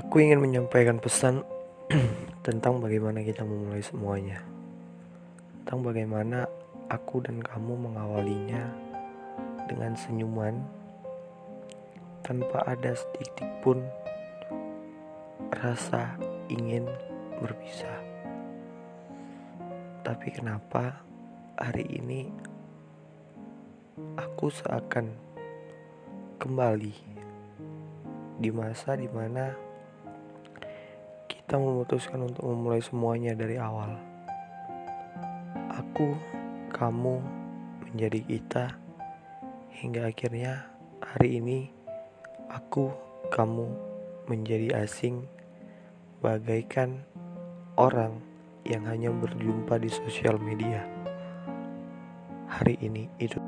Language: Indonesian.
Aku ingin menyampaikan pesan tentang bagaimana kita memulai semuanya. Tentang bagaimana aku dan kamu mengawalinya dengan senyuman tanpa ada sedikit pun rasa ingin berpisah. Tapi kenapa hari ini aku seakan kembali di masa di mana kita memutuskan untuk memulai semuanya dari awal. Aku, kamu, menjadi kita, hingga akhirnya hari ini aku, kamu menjadi asing, bagaikan orang yang hanya berjumpa di sosial media. Hari ini itu